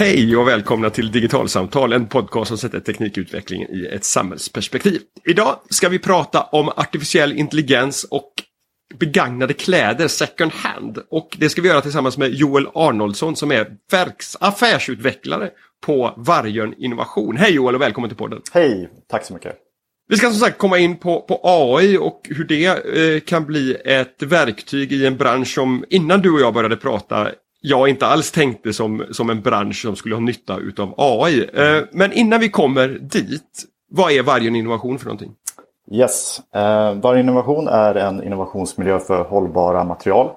Hej och välkomna till Digitalsamtal, en podcast som sätter teknikutvecklingen i ett samhällsperspektiv. Idag ska vi prata om artificiell intelligens och begagnade kläder second hand. Och det ska vi göra tillsammans med Joel Arnoldsson som är verks affärsutvecklare på Vargön Innovation. Hej Joel och välkommen till podden. Hej, tack så mycket. Vi ska som sagt komma in på, på AI och hur det eh, kan bli ett verktyg i en bransch som innan du och jag började prata jag inte alls tänkte som, som en bransch som skulle ha nytta utav AI. Eh, men innan vi kommer dit, vad är varje Innovation för någonting? Yes, eh, varje Innovation är en innovationsmiljö för hållbara material.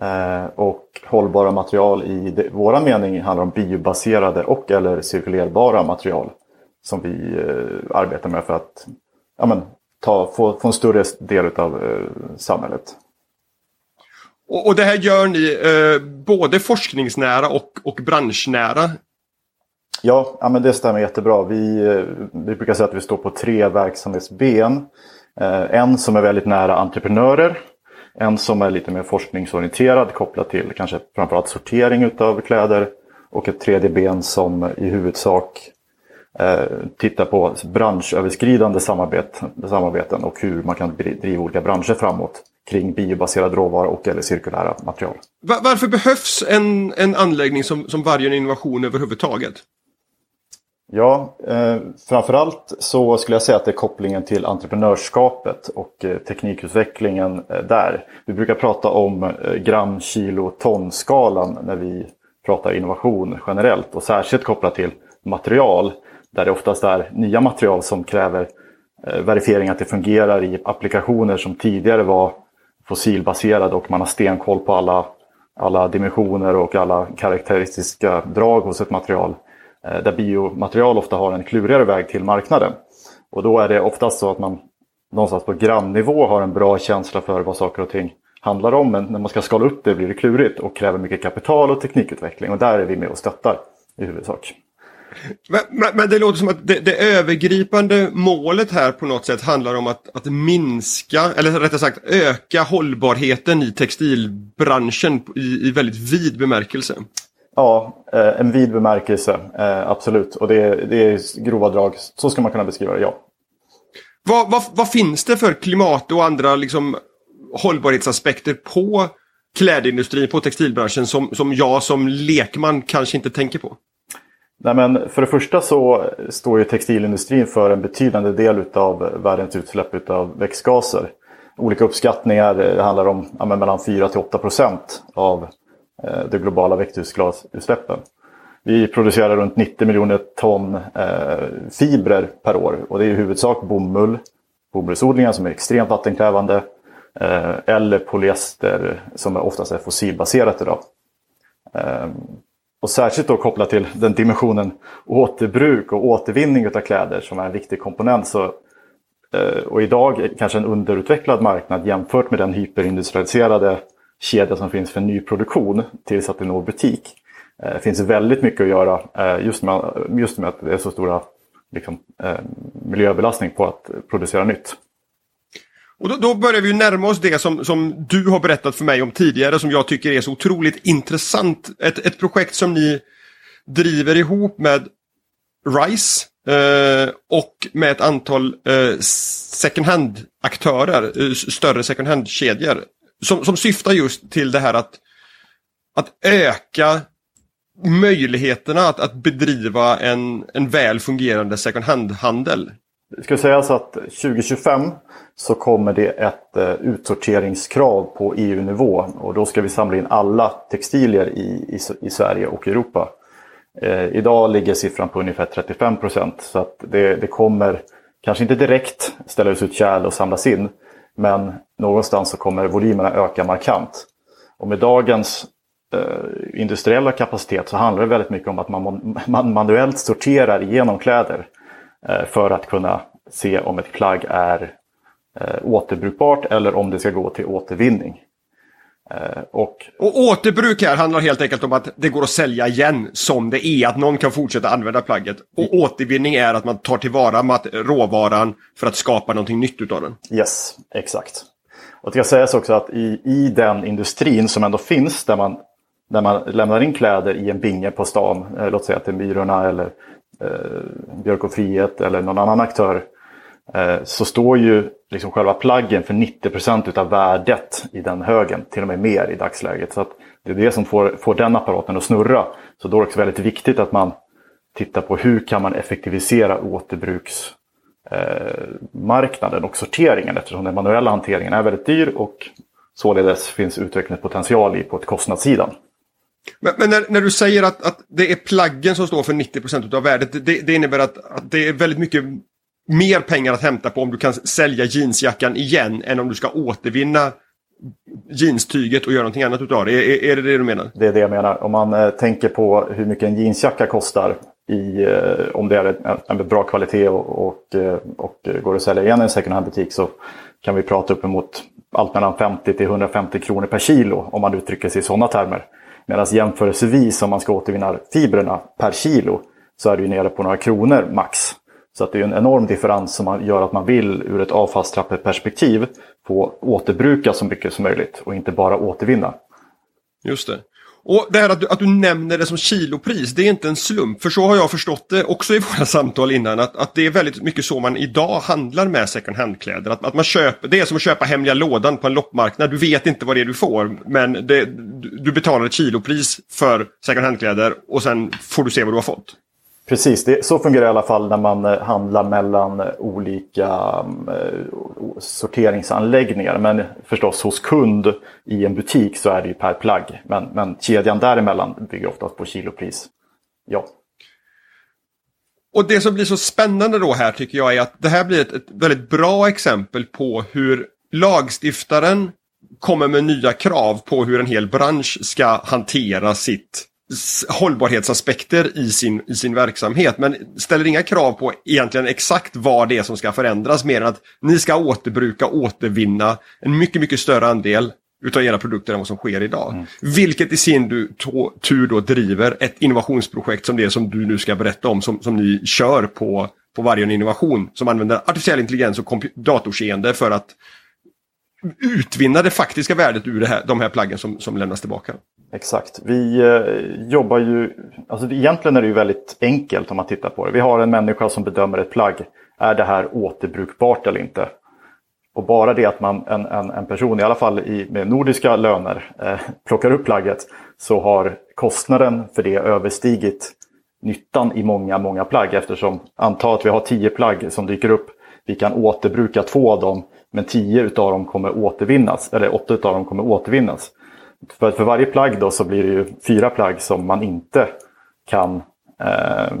Eh, och hållbara material i det, våra mening handlar om biobaserade och eller cirkulerbara material som vi eh, arbetar med för att ja, men, ta, få, få en större del av eh, samhället. Och, och, det här gör ni eh, både forskningsnära och, och branschnära? Ja, ja men det stämmer jättebra. Vi, eh, vi brukar säga att vi står på tre verksamhetsben. Eh, en som är väldigt nära entreprenörer. En som är lite mer forskningsorienterad kopplat till kanske framförallt sortering av kläder. Och ett tredje ben som i huvudsak eh, tittar på branschöverskridande samarbeten, samarbeten och hur man kan driva olika branscher framåt kring biobaserad råvara och eller cirkulära material. Varför behövs en, en anläggning som, som Vargön Innovation överhuvudtaget? Ja, eh, framförallt så skulle jag säga att det är kopplingen till entreprenörskapet och eh, teknikutvecklingen eh, där. Vi brukar prata om eh, gram, kilo, ton-skalan när vi pratar innovation generellt och särskilt kopplat till material där det oftast är nya material som kräver eh, verifiering att det fungerar i applikationer som tidigare var fossilbaserade och man har stenkoll på alla, alla dimensioner och alla karaktäristiska drag hos ett material. Eh, där biomaterial ofta har en klurigare väg till marknaden. Och då är det oftast så att man någonstans på grannivå har en bra känsla för vad saker och ting handlar om. Men när man ska skala upp det blir det klurigt och kräver mycket kapital och teknikutveckling. Och där är vi med och stöttar i huvudsak. Men, men, det låter som att det, det, övergripande målet här på något sätt handlar om att, att minska, eller rättare sagt öka hållbarheten i textilbranschen i, i väldigt vid bemärkelse. Ja, eh, en vid bemärkelse, eh, absolut. Och det, det är grova drag, så ska man kunna beskriva det, ja. Vad, vad, vad finns det för klimat och andra liksom, hållbarhetsaspekter på klädindustrin, på textilbranschen som, som jag som lekman kanske inte tänker på? Nej, men för det första så står ju textilindustrin för en betydande del av världens utsläpp av växtgaser. Olika uppskattningar eh, det handlar om ja, mellan 4 till 8 procent av eh, de globala växthusgasutsläppen. Vi producerar runt 90 miljoner ton eh, fibrer per år och det är i huvudsak bomull, bomullsodlingar som är extremt vattenkrävande eh, eller polyester som oftast är fossilbaserat idag. Ehm, och särskilt då kopplat till den dimensionen återbruk och återvinning av kläder som är en viktig komponent. Så, eh, och idag kanske en underutvecklad marknad jämfört med den hyperindustrialiserade kedja som finns för nyproduktion tills att det når butik. Det finns väldigt mycket att göra eh, just med, just med att det är så stora liksom, miljöbelastning på att producera nytt. Och då, då, börjar vi närma oss det som, som du har berättat för mig om tidigare som jag tycker är så otroligt intressant. Ett, ett projekt som ni driver ihop med RISE eh, och med ett antal eh, second hand-aktörer, eh, större second hand-kedjor. Som, som syftar just till det här att, att öka möjligheterna att, att bedriva en, en väl fungerande second hand-handel. Det ska sägas att 2025 så kommer det ett eh, utsorteringskrav på EU-nivå och då ska vi samla in alla textilier i, i, i Sverige och Europa. Eh, idag ligger siffran på ungefär 35 procent så att det, det kommer kanske inte direkt ställas ut kärl och samlas in men någonstans så kommer volymerna öka markant. Och med dagens eh, industriella kapacitet så handlar det väldigt mycket om att man, man manuellt sorterar igenom kläder eh, för att kunna se om ett plagg är eh, återbrukbart eller om det ska gå till återvinning. Eh, och... och återbruk här handlar helt enkelt om att det går att sälja igen som det är, att någon kan fortsätta använda plagget. Och återvinning är att man tar tillvara råvaran för att skapa någonting nytt utav den. Yes, exakt. Och det ska sägas också att i, i den industrin som ändå finns där man när man lämnar in kläder i en binge på stan, eh, låt säga till Myrorna eller eh, Björk och Frihet eller någon annan aktör, Eh, så står ju liksom själva plaggen för 90% av värdet i den högen, till och med mer i dagsläget. Så det är det som får, får den apparaten att snurra. Så då är det också väldigt viktigt att man tittar på hur kan man effektivisera återbruksmarknaden eh, och sorteringen eftersom den manuella hanteringen är väldigt dyr och således finns utvecklingspotential i på ett kostnadssidan. Men, men när, när, du säger att, att det är plaggen som står för 90% av värdet, det, det innebär att, att det är väldigt mycket mer pengar att hämta på om du kan sälja jeansjackan igen än om du ska återvinna jeanstyget och göra någonting annat utav det. Är, är det det du menar? Det är det jag menar. Om man eh, tänker på hur mycket en jeansjacka kostar i, eh, om det är en, en bra kvalitet och, och, eh, och, eh, går att sälja igen i en second hand-butik så kan vi prata uppemot allt mellan 50 till 150 kronor per kilo om man uttrycker sig i sådana termer. Medan jämförelsevis om man ska återvinna fibrerna per kilo så är det ju nere på några kronor max. Så att det är en enorm differens som gör att man vill ur ett avfallstrappeperspektiv få återbruka så mycket som möjligt och inte bara återvinna. Just det. Och det här att du, att du nämner det som kilopris, det är inte en slump. För så har jag förstått det också i våra samtal innan. Att, att det är väldigt mycket så man idag handlar med second hand-kläder. Att, att man köper, det är som att köpa hemliga lådan på en loppmarknad. Du vet inte vad det är du får. Men det, du betalar ett kilopris för second hand-kläder och sen får du se vad du har fått. Precis, det, så fungerar det i alla fall när man eh, handlar mellan eh, olika eh, sorteringsanläggningar. Men förstås hos kund i en butik så är det ju per plagg. Men, men kedjan däremellan bygger oftast på kilopris. Ja. Och det som blir så spännande då här tycker jag är att det här blir ett, ett väldigt bra exempel på hur lagstiftaren kommer med nya krav på hur en hel bransch ska hantera sitt hållbarhetsaspekter i sin, i sin verksamhet men ställer inga krav på egentligen exakt vad det är som ska förändras mer än att ni ska återbruka, återvinna en mycket, mycket större andel utav era produkter än vad som sker idag. Mm. Vilket i sin tur då driver ett innovationsprojekt som det som du nu ska berätta om som, som ni kör på, på varje innovation som använder artificiell intelligens och datorseende för att utvinna det faktiska värdet ur det här, de här plaggen som, som lämnas tillbaka. Exakt. Vi eh, jobbar ju, alltså egentligen är det ju väldigt enkelt om man tittar på det. Vi har en människa som bedömer ett plagg. Är det här återbrukbart eller inte? Och bara det att man, en, en, en person, i alla fall i, med nordiska löner, eh, plockar upp plagget så har kostnaden för det överstigit nyttan i många, många plagg eftersom anta att vi har tio plagg som dyker upp. Vi kan återbruka två av dem men tio utav dem kommer återvinnas, eller åtta utav dem kommer återvinnas. För, för varje plagg då så blir det ju fyra plagg som man inte kan eh,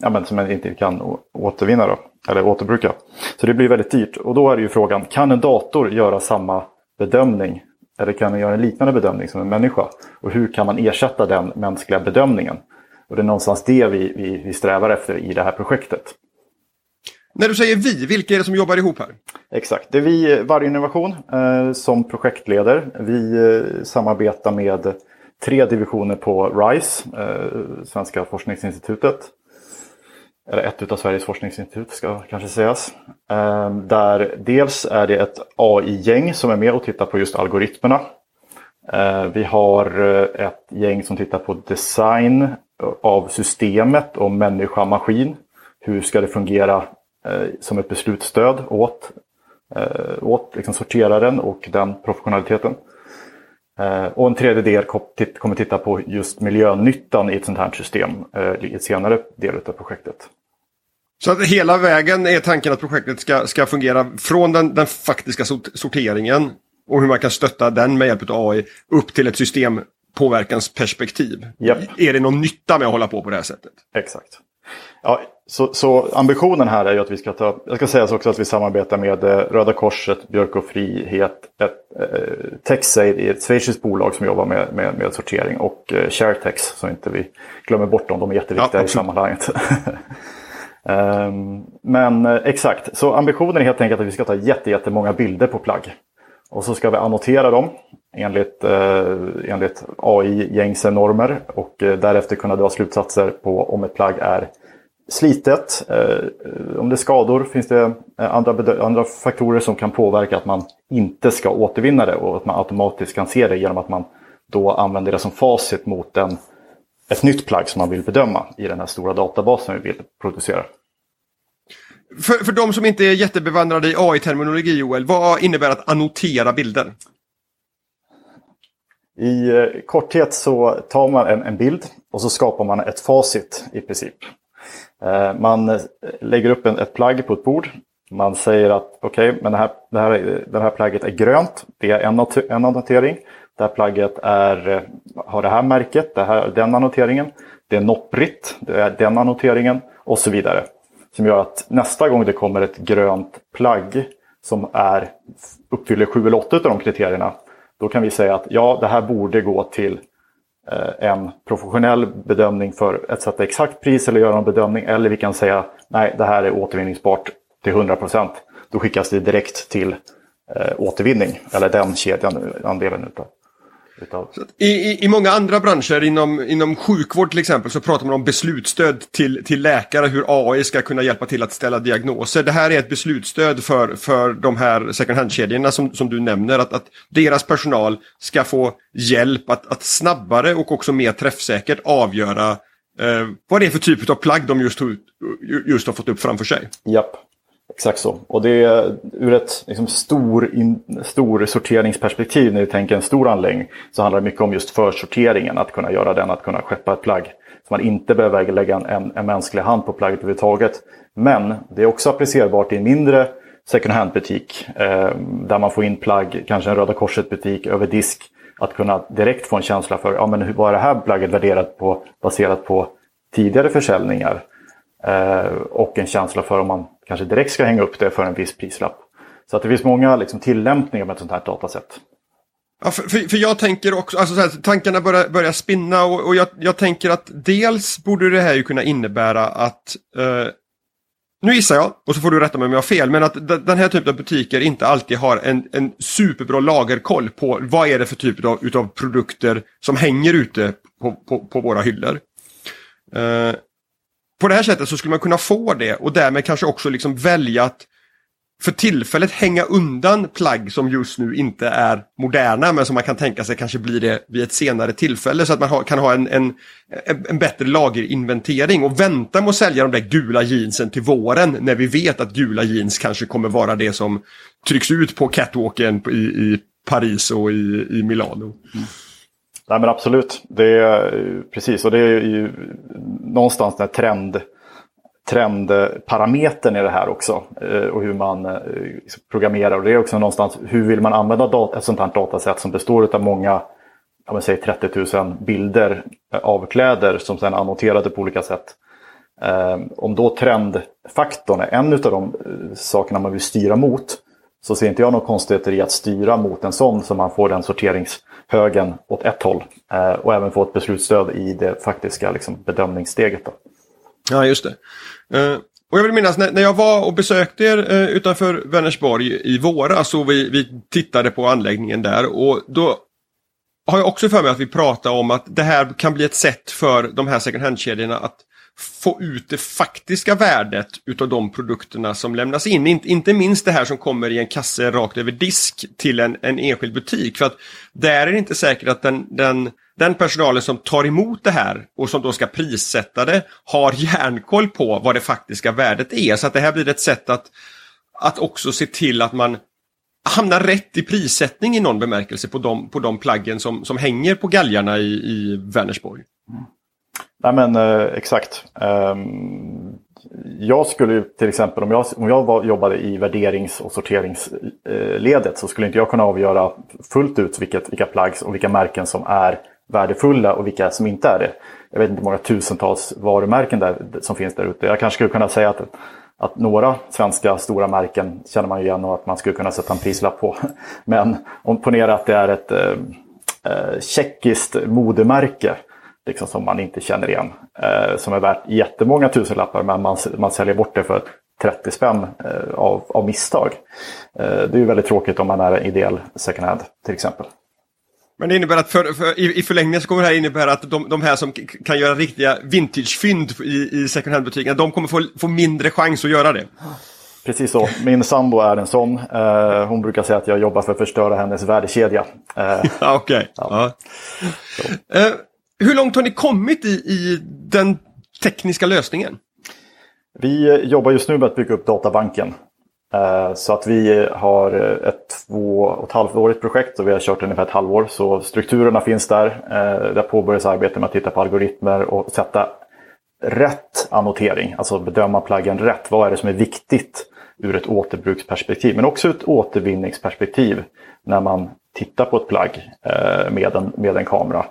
ja, men som man inte kan återvinna då, eller återbruka. Så det blir väldigt dyrt. Och då är det ju frågan, kan en dator göra samma bedömning? Eller kan den göra en liknande bedömning som en människa? Och hur kan man ersätta den mänskliga bedömningen? Och det är någonstans det vi, vi, vi strävar efter i det här projektet. När du säger vi, vilka är det som jobbar ihop här? Exakt, det är vi, eh, Varje Innovation, eh, som projektleder. Vi eh, samarbetar med tre divisioner på RISE, eh, Svenska forskningsinstitutet. Eller ett av Sveriges forskningsinstitut ska kanske sägas. Eh, där dels är det ett AI-gäng som är med och tittar på just algoritmerna. Eh, vi har eh, ett gäng som tittar på design av systemet och människa-maskin. Hur ska det fungera som ett beslutsstöd åt, eh, åt liksom sorteraren och den professionaliteten. Eh, och en tredje del kommer titta på just miljönyttan i ett sånt här system i ett senare del av projektet. Så att hela vägen är tanken att projektet ska, ska fungera från den, den faktiska sorteringen och hur man kan stötta den med hjälp av AI upp till ett systempåverkansperspektiv. Yep. Är det någon nytta med att hålla på på det här sättet? Exakt. Ja, så, så, ambitionen här är ju att vi ska ta, jag ska säga också att vi samarbetar med eh, Röda Korset, Björk och Frihet, ett, eh, TechSaid i ett schweiziskt bolag som jobbar med, med, med sortering och eh, ShareTex så inte vi glömmer bort dem, de är jätteviktiga ja, i sammanhanget. um, men eh, exakt, så ambitionen är helt enkelt att vi ska ta jättemånga bilder på plagg. Och så ska vi annotera dem enligt, eh, enligt AI-gängse normer och eh, därefter kunna dra slutsatser på om ett plagg är slitet. Eh, om det är skador finns det eh, andra, andra faktorer som kan påverka att man inte ska återvinna det och att man automatiskt kan se det genom att man då använder det som facit mot en, ett nytt plagg som man vill bedöma i den här stora databasen vi vill producera. För, för de som inte är jättebevandrade i AI-terminologi Joel, vad innebär att annotera bilder? I eh, korthet så tar man en, en, bild och så skapar man ett facit i princip. Eh, man eh, lägger upp en, ett plagg på ett bord. Man säger att okej, okay, men det här, det, här, det här plagget är grönt. Det är en, en annotering. Det här plagget är, eh, har det här märket, det här, den annoteringen. Det är nopprigt, det är den annoteringen och så vidare. Som gör att nästa gång det kommer ett grönt plagg som är, uppfyller sju eller åtta av de kriterierna. Då kan vi säga att ja, det här borde gå till Eh, en professionell bedömning för att sätta exakt pris eller göra en bedömning. Eller vi kan säga nej, det här är återvinningsbart till 100% Då skickas det direkt till eh, återvinning, eller den kedjan, andelen utav. Utav... I, i, I många andra branscher, inom, inom sjukvård till exempel, så pratar man om beslutsstöd till, till läkare, hur AI ska kunna hjälpa till att ställa diagnoser. Det här är ett beslutsstöd för, för de här second hand-kedjorna som, som du nämner, att, att deras personal ska få hjälp att, att snabbare och också mer träffsäkert avgöra eh, vad det är för typ av plagg de just, just har fått upp framför sig. Japp. Exakt så. Och det är ur ett liksom, stor, in, stor sorteringsperspektiv när du tänker en stor anläggning så handlar det mycket om just försorteringen, att kunna göra den, att kunna skeppa ett plagg. Så man inte behöver lägga en, en mänsklig hand på plagget överhuvudtaget. Men det är också applicerbart i en mindre second hand-butik eh, där man får in plagg, kanske en Röda Korset-butik över disk. Att kunna direkt få en känsla för ja, men vad är det här plagget värderat på baserat på tidigare försäljningar. Eh, och en känsla för om man kanske direkt ska hänga upp det för en viss prislapp. Så att det finns många liksom, tillämpningar med ett sånt här datasätt. Ja, för, för, för, jag tänker också, alltså så här, tankarna börjar, börjar spinna och, och jag, jag, tänker att dels borde det här ju kunna innebära att eh, nu gissar jag, och så får du rätta mig om jag har fel, men att den här typen av butiker inte alltid har en, en superbra lagerkoll på vad är det för typ av utav produkter som hänger ute på, på, på våra hyllor. Eh, på det här sättet så skulle man kunna få det och därmed kanske också liksom välja att för tillfället hänga undan plagg som just nu inte är moderna men som man kan tänka sig kanske blir det vid ett senare tillfälle så att man ha, kan ha en, en, en, bättre lagerinventering och vänta med att sälja de där gula jeansen till våren när vi vet att gula jeans kanske kommer vara det som trycks ut på catwalken i, i Paris och i, i Milano. Mm. Nej men absolut, det är eh, precis och det är ju någonstans den trend, trendparametern i det här också. Eh, och hur man eh, liksom programmerar och det är också någonstans hur vill man använda ett sånt här datasätt som består av många, jag säger 30 000 bilder av kläder som sedan är annoterade på olika sätt. Om då trendfaktorn är en av de sakerna man vill styra mot så ser inte jag några konstigheter i att styra mot en sån så man får den sorteringshögen åt ett håll. Eh, och även få ett beslutsstöd i det faktiska liksom, bedömningssteget. Då. Ja, just det. Eh, och jag vill minnas när, när jag var och besökte er eh, utanför Vänersborg i våras och vi, vi tittade på anläggningen där och då har jag också för mig att vi pratade om att det här kan bli ett sätt för de här second hand-kedjorna att få ut det faktiska värdet utav de produkterna som lämnas in. Inte, inte minst det här som kommer i en kasse rakt över disk till en, en enskild butik. För att där är det inte säkert att den, den, den personalen som tar emot det här och som då ska prissätta det har järnkoll på vad det faktiska värdet är. Så att det här blir ett sätt att, att också se till att man hamnar rätt i prissättning i någon bemärkelse på de, på de plaggen som, som hänger på galgarna i, i Vänersborg. Mm. Nej men eh, exakt. Um, jag skulle till exempel, om jag, om jag var, jobbade i värderings och sorteringsledet eh, så skulle inte jag kunna avgöra fullt ut vilket, vilka plagg och vilka märken som är värdefulla och vilka som inte är det. Jag vet inte hur många tusentals varumärken där, som finns där ute. Jag kanske skulle kunna säga att, att några svenska stora märken känner man igen och att man skulle kunna sätta en prislapp på. Men om ponera att det är ett eh, eh tjeckiskt modemärke liksom, som man inte känner igen. Eh, som är värt jättemånga tusenlappar men man, man säljer bort det för 30 spänn eh, av, av misstag. Eh, det är ju väldigt tråkigt om man är en ideell second hand till exempel. Men det innebär att för, för, i, i förlängningen så kommer det här innebära att de, de här som kan göra riktiga vintagefynd i, i second hand-butikerna, de kommer få, få mindre chans att göra det. precis så. Min sambo är en sån. Eh, hon brukar säga att jag jobbar för att förstöra hennes värdekedja. Eh, Okej. Okay. Ja. Ja. Eh, hur långt har ni kommit i, i den tekniska lösningen? Vi eh, jobbar just nu med att bygga upp databanken. Eh, så att vi har eh, ett två och ett halvårigt projekt och vi har kört ungefär ett halvår. Så strukturerna finns där. Det där påbörjas arbete med att titta på algoritmer och sätta rätt annotering. Alltså bedöma plaggen rätt. Vad är det som är viktigt ur ett återbruksperspektiv? Men också ur ett återvinningsperspektiv när man tittar på ett plagg med en, med en kamera.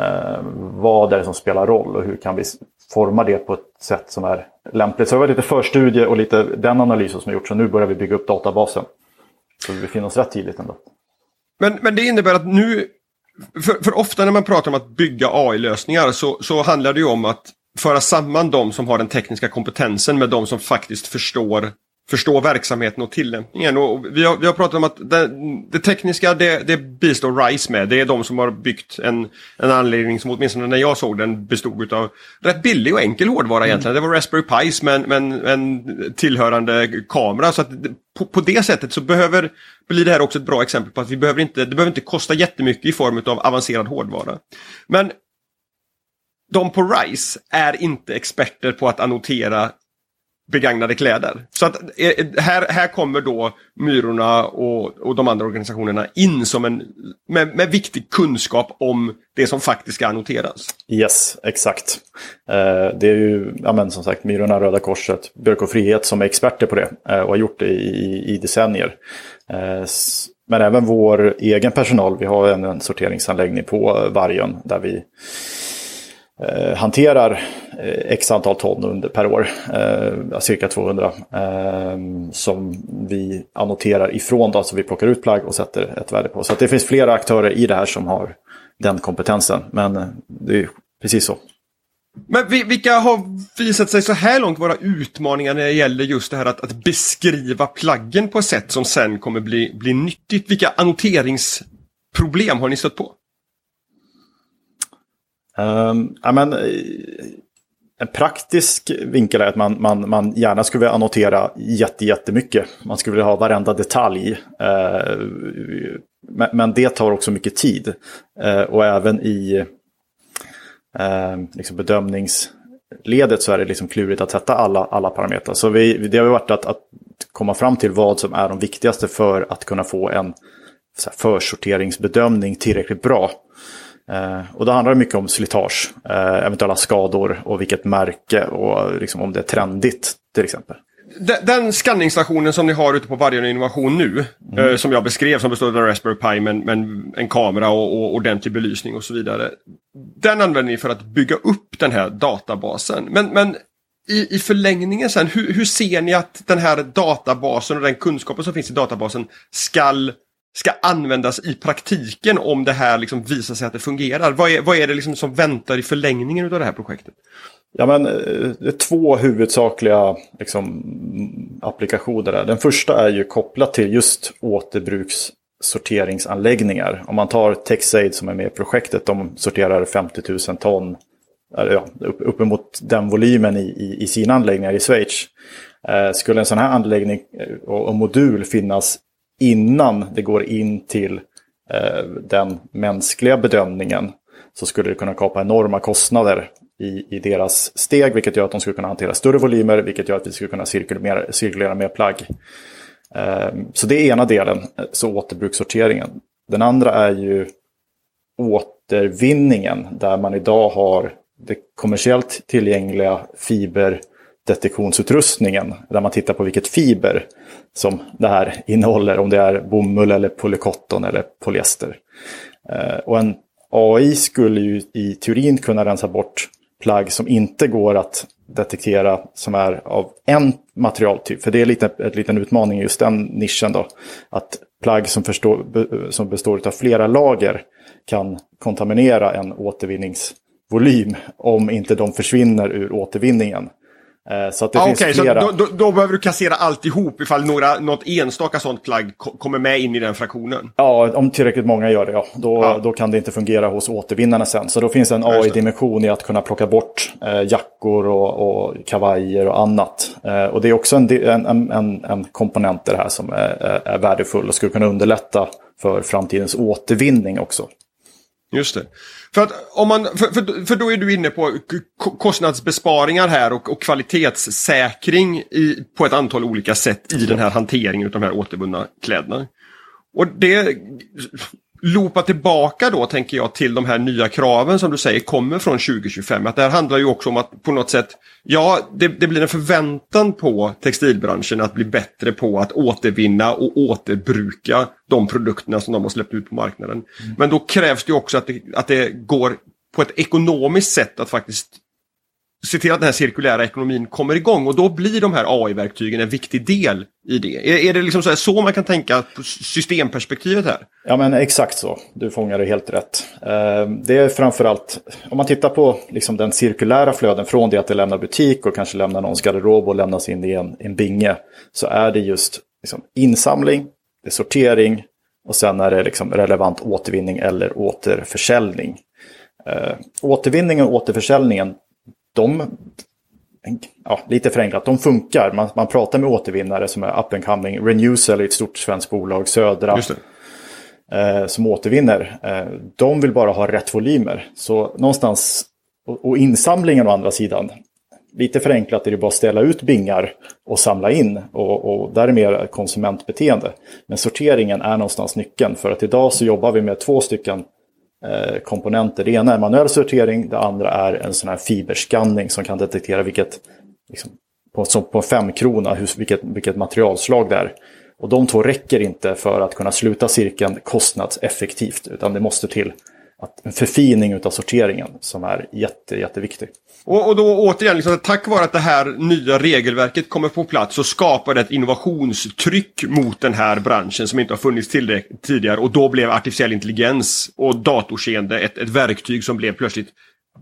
Eh, vad är det som spelar roll och hur kan vi forma det på ett sätt som är lämpligt. Så det var lite förstudie och lite den analysen som är gjort. Så nu börjar vi bygga upp databasen. Så vi befinner oss rätt tidigt ändå. Men, men det innebär att nu, för, för ofta när man pratar om att bygga AI-lösningar så, så handlar det ju om att föra samman de som har den tekniska kompetensen med de som faktiskt förstår förstå verksamheten och tillämpningen. Och vi, har, vi har pratat om att det, det tekniska det, det bistår RISE med. Det är de som har byggt en, en anläggning som åtminstone när jag såg den bestod av rätt billig och enkel hårdvara mm. egentligen. Det var Raspberry Pis med, med en, en tillhörande kamera. Så att på, på, det sättet så behöver, blir det här också ett bra exempel på att vi behöver inte, det behöver inte kosta jättemycket i form av avancerad hårdvara. Men de på RISE är inte experter på att annotera begagnade kläder. Så att eh, här, här kommer då Myrorna och, och de andra organisationerna in som en, med, med viktig kunskap om det som faktiskt ska annoteras. Yes, exakt. Eh, det är ju, ja, men som sagt, Myrorna, Röda Korset, Björk och Frihet som är experter på det eh, och har gjort det i, i decennier. Eh, men även vår egen personal, vi har en, en sorteringsanläggning på eh, Vargön där vi eh, hanterar eh, x antal ton under, per år, eh, cirka 200, eh, som vi annoterar ifrån. Då, alltså vi plockar ut plagg och sätter ett värde på. Så det finns flera aktörer i det här som har den kompetensen. Men eh, det är precis så. Men vilka har visat sig så här långt vara utmaningar när det gäller just det här att, att beskriva plaggen på ett sätt som sen kommer bli, bli nyttigt? Vilka annoteringsproblem har ni stött på? Um, ja, men, eh, en praktisk vinkel är att man, man, man gärna skulle vilja annotera jätte, jättemycket. Man skulle vilja ha varenda detalj. Uh, men, men, det tar också mycket tid. Uh, och även i uh, liksom bedömningsledet så är det liksom klurigt att sätta alla, alla parametrar. Så vi, det har varit att, att komma fram till vad som är de viktigaste för att kunna få en så här, försorteringsbedömning tillräckligt bra. Eh, och då handlar det mycket om slitage, eh, eventuella skador och vilket märke och liksom om det är trendigt till exempel. Den skanningsstationen som ni har ute på Vargön Innovation nu, mm. eh, som jag beskrev, som består av Raspberry Pi med, med en kamera och, och ordentlig belysning och så vidare. Den använder ni för att bygga upp den här databasen. Men, men i, i förlängningen sen, hur, hur ser ni att den här databasen och den kunskapen som finns i databasen skall ska användas i praktiken om det här liksom visar sig att det fungerar? Vad är, vad är det liksom som väntar i förlängningen av det här projektet? Ja, men, eh, det är två huvudsakliga liksom, applikationer. Där. Den första är ju kopplat till just återbrukssorteringsanläggningar. Om man tar TechSaid som är med i projektet, de sorterar 50 000 ton, ja, uppemot den volymen i, i, i sina anläggningar i Schweiz. Eh, skulle en sån här anläggning eh, och, och modul finnas innan det går in till eh, den mänskliga bedömningen så skulle det kunna kapa enorma kostnader i, i deras steg, vilket gör att de skulle kunna hantera större volymer, vilket gör att vi skulle kunna cirkulera, cirkulera mer plagg. Eh, så det är ena delen, eh, så återbrukssorteringen. Den andra är ju återvinningen, där man idag har det kommersiellt tillgängliga fiber detektionsutrustningen där man tittar på vilket fiber som det här innehåller, om det är bomull eller polykotton eller polyester. Eh, och en AI skulle ju i teorin kunna rensa bort plagg som inte går att detektera som är av en materialtyp. För det är lite, en liten utmaning i just den nischen då. Att plagg som, förstår, som består av flera lager kan kontaminera en återvinningsvolym om inte de försvinner ur återvinningen. Eh, så att det ah, finns okay, flera. Så då, då, då, behöver du kassera alltihop ifall några, något enstaka sånt plagg kommer med in i den fraktionen? Ja, om tillräckligt många gör det, ja. Då, ja. då kan det inte fungera hos återvinnarna sen. Så då finns en AI-dimension i att kunna plocka bort eh, jackor och, och kavajer och annat. Eh, och det är också en, en, en, en komponent i det här som är, är värdefull och skulle kunna underlätta för framtidens återvinning också. Just det. För, att om man, för, för, för då är du inne på kostnadsbesparingar här och, och kvalitetssäkring i, på ett antal olika sätt i den här hanteringen av de här återvunna kläderna. Och det loopa tillbaka då tänker jag till de här nya kraven som du säger kommer från 2025. Att det här handlar ju också om att på något sätt, ja det, det, blir en förväntan på textilbranschen att bli bättre på att återvinna och återbruka de produkterna som de har släppt ut på marknaden. Mm. Men då krävs det också att det, att det går på ett ekonomiskt sätt att faktiskt se till att den här cirkulära ekonomin kommer igång och då blir de här AI-verktygen en viktig del i det. Är, är det liksom så, så, man kan tänka på systemperspektivet här? Ja men exakt så, du fångar det helt rätt. Eh, det är framförallt, om man tittar på liksom den cirkulära flöden från det att det lämnar butik och kanske lämnar någons garderob och lämnas in i en, en binge. Så är det just liksom insamling, det är sortering och sen är det liksom relevant återvinning eller återförsäljning. Eh, återvinningen och återförsäljningen de, ja, lite förenklat, de funkar. Man, man pratar med återvinnare som är up and coming. Renewcell är ett stort svenskt bolag, Södra, eh, som återvinner. Eh, de vill bara ha rätt volymer. Så någonstans, och, och insamlingen å andra sidan, lite förenklat är det bara att ställa ut bingar och samla in. Och, och där är mer konsumentbeteende. Men sorteringen är någonstans nyckeln. För att idag så jobbar vi med två stycken Eh, komponenter. Det ena är manuell sortering, det andra är en sån här fiberskanning som kan detektera vilket, liksom, på, som på fem krona, vilket, vilket materialslag det är. Och de två räcker inte för att kunna sluta cirkeln kostnadseffektivt, utan det måste till att en förfining av sorteringen som är jätte, jätteviktig. Och, och då återigen, liksom, tack vare att det här nya regelverket kommer på plats så skapar det ett innovationstryck mot den här branschen som inte har funnits tidigare och då blev artificiell intelligens och datorseende ett, ett verktyg som blev plötsligt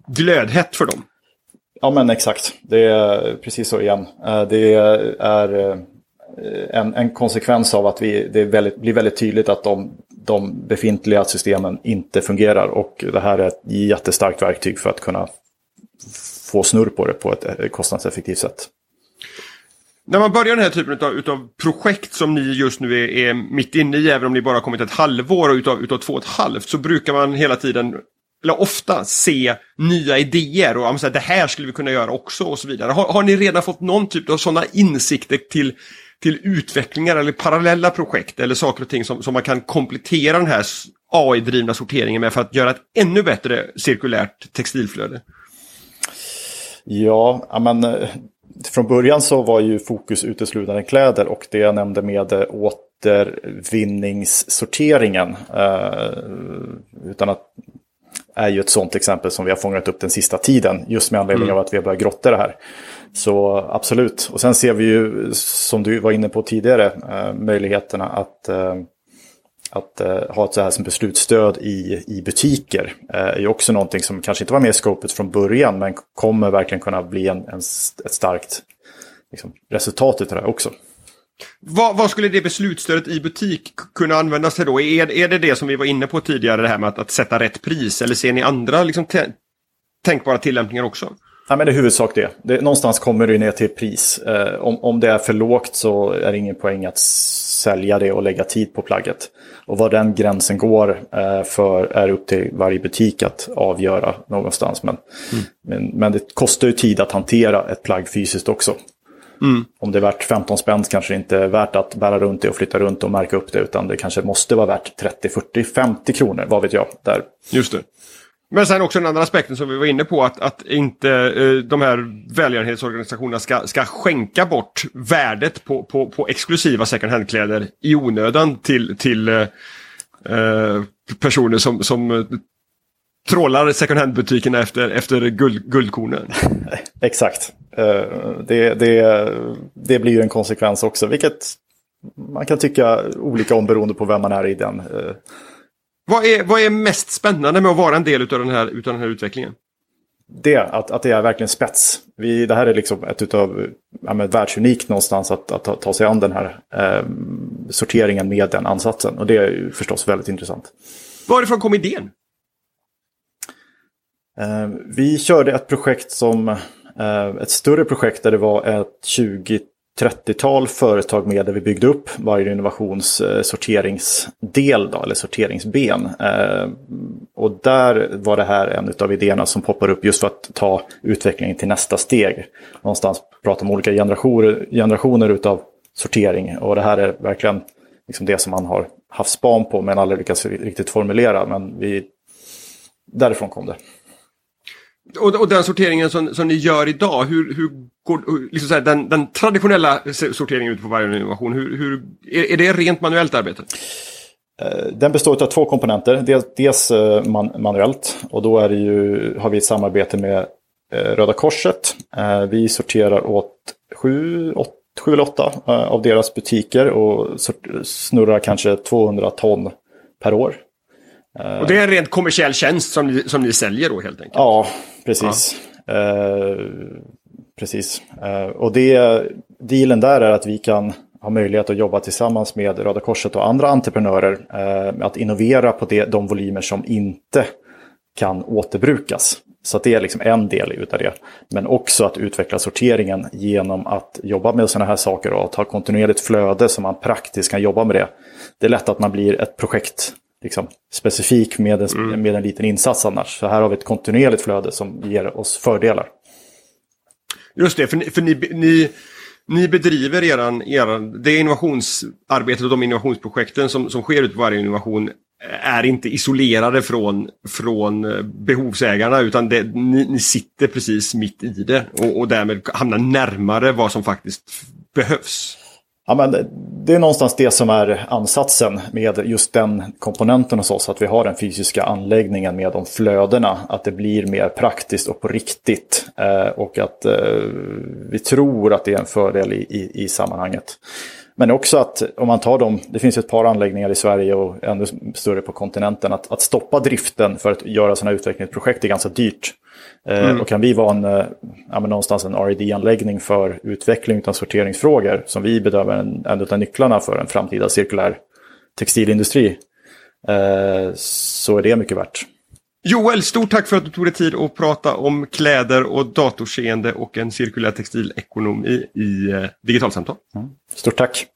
glödhett för dem. Ja men exakt, det är precis så igen. Eh, det är eh, en, en konsekvens av att vi, det väldigt, blir väldigt tydligt att de, de befintliga systemen inte fungerar och det här är ett jättestarkt verktyg för att kunna få snurr på det på ett eh, kostnadseffektivt sätt. När man börjar den här typen utav, utav projekt som ni just nu är, är, mitt inne i, även om ni bara kommit ett halvår och utav, utav två och ett halvt, så brukar man hela tiden, eller ofta, se nya idéer och ja, det här skulle vi kunna göra också och så vidare. Har, har ni redan fått någon typ av sådana insikter till, till utvecklingar eller parallella projekt eller saker och ting som, som man kan komplettera den här AI-drivna sorteringen med för att göra ett ännu bättre cirkulärt textilflöde? Ja, men eh, från början så var ju fokus uteslutande kläder och det jag nämnde med eh, återvinningssorteringen. Eh, utan att är ju ett sånt exempel som vi har fångat upp den sista tiden. Just med anledning mm. av att vi har börjat grotta det här. Så absolut. Och sen ser vi ju, som du var inne på tidigare, eh, möjligheterna att eh, att eh, ha ett så här som beslutsstöd i, i butiker eh, är ju också någonting som kanske inte var med i scopet från början men kommer verkligen kunna bli en, en ett starkt liksom, resultat av det här också. Vad, vad, skulle det beslutsstödet i butik kunna användas till då? Är, är det det som vi var inne på tidigare, det här med att, att sätta rätt pris? Eller ser ni andra liksom, tänkbara tillämpningar också? Ja, men det är huvudsak det. det. Någonstans kommer det ner till pris. Eh, om, om det är för lågt så är det ingen poäng att sälja det och lägga tid på plagget. Och var den gränsen går eh, för är upp till varje butik att avgöra någonstans. Men, mm. men, men, det kostar ju tid att hantera ett plagg fysiskt också. Mm. Om det är värt 15 spänn kanske det inte är värt att bära runt det och flytta runt och märka upp det. Utan det kanske måste vara värt 30, 40, 50 kronor, vad vet jag. Där. Just det. Men sen också den andra aspekten som vi var inne på att, att inte eh, de här välgörenhetsorganisationerna ska, ska skänka bort värdet på, på, på exklusiva second hand-kläder i onödan till, till eh, eh personer som, som eh, trålar second hand-butikerna efter, efter guld, guldkornen. Exakt. Eh, det, det, det blir ju en konsekvens också, vilket man kan tycka olika om beroende på vem man är i den eh, vad är, vad är mest spännande med att vara en del av den här, utav den här utvecklingen? det, att, att det är verkligen spets. Vi, det här är liksom ett utav, ja, men, världsunikt någonstans att, att ta, ta sig an den här eh, sorteringen med den ansatsen. Och det är ju förstås väldigt intressant. Varifrån kom idén? Eh, vi körde ett projekt som, eh, ett större projekt där det var ett 20 30-tal företag med där vi byggde upp varje innovations eh, sorteringsdel då, eller sorteringsben. Eh, och där var det här en av idéerna som poppar upp just för att ta utvecklingen till nästa steg. Någonstans prata om olika generationer, generationer utav sortering och det här är verkligen liksom det som man har haft span på men aldrig lyckats riktigt formulera. Men vi, därifrån kom det. Och, och den sorteringen som, som ni gör idag, hur, hur går liksom så här, den, den, traditionella sorteringen ute på varje innovation, hur, hur, är, är det rent manuellt arbete? Eh, den består av två komponenter. Dels, dels eh, man, manuellt och då är ju, har vi ett samarbete med eh, Röda Korset. Vi sorterar åt sju, åt, sju eller åtta av deras butiker och snurrar kanske 200 ton per år. Och det är en rent kommersiell tjänst som ni, som ni säljer då helt enkelt? Ja, precis. Ja. Eh, precis. Eh, och det, dealen där är att vi kan ha möjlighet att jobba tillsammans med Röda Korset och andra entreprenörer eh, att innovera på det, de volymer som inte kan återbrukas. Så det är liksom en del utav det. Men också att utveckla sorteringen genom att jobba med sådana här saker och att ha kontinuerligt flöde som man praktiskt kan jobba med det. Det är lätt att man blir ett projekt liksom, specifik med en, mm. med en liten insats annars. Så här har vi ett kontinuerligt flöde som ger oss fördelar. Just det, för, ni, för ni, ni, ni bedriver eran, eran, det innovationsarbetet och de innovationsprojekten som, som sker ute på varje innovation är inte isolerade från, från behovsägarna utan det, ni, ni sitter precis mitt i det och, och därmed hamnar närmare vad som faktiskt behövs. Ja, men det är någonstans det som är ansatsen med just den komponenten hos oss. Att vi har den fysiska anläggningen med de flödena. Att det blir mer praktiskt och på riktigt. Eh, och att eh, vi tror att det är en fördel i, i, i sammanhanget. Men också att om man tar dem, det finns ett par anläggningar i Sverige och ännu större på kontinenten, att, att stoppa driften för att göra sådana utvecklingsprojekt är ganska dyrt. Eh, mm. Och kan vi vara en, eh, ja, någonstans en rd anläggning för utveckling av sorteringsfrågor som vi bedömer en, en av nycklarna för en framtida cirkulär textilindustri eh, så är det mycket värt. Joel, stort tack för att du tog dig tid att prata om kläder och datorseende och en cirkulär textilekonomi i Digitalsamtal. Mm. Stort tack!